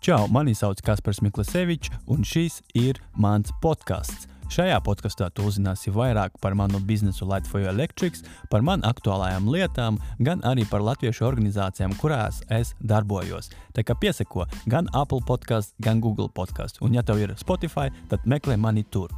Čau, mani sauc Kaspars Miklasevičs, un šis ir mans podkāsts. Šajā podkāstā tu uzzināsi vairāk par manu biznesu Latvijas Electrics, par man aktuālajām lietām, gan arī par latviešu organizācijām, kurās es darbojos. Tā kā piesako gan Apple podkāstu, gan Google podkāstu. Un, ja tev ir Spotify, tad meklē mani tur.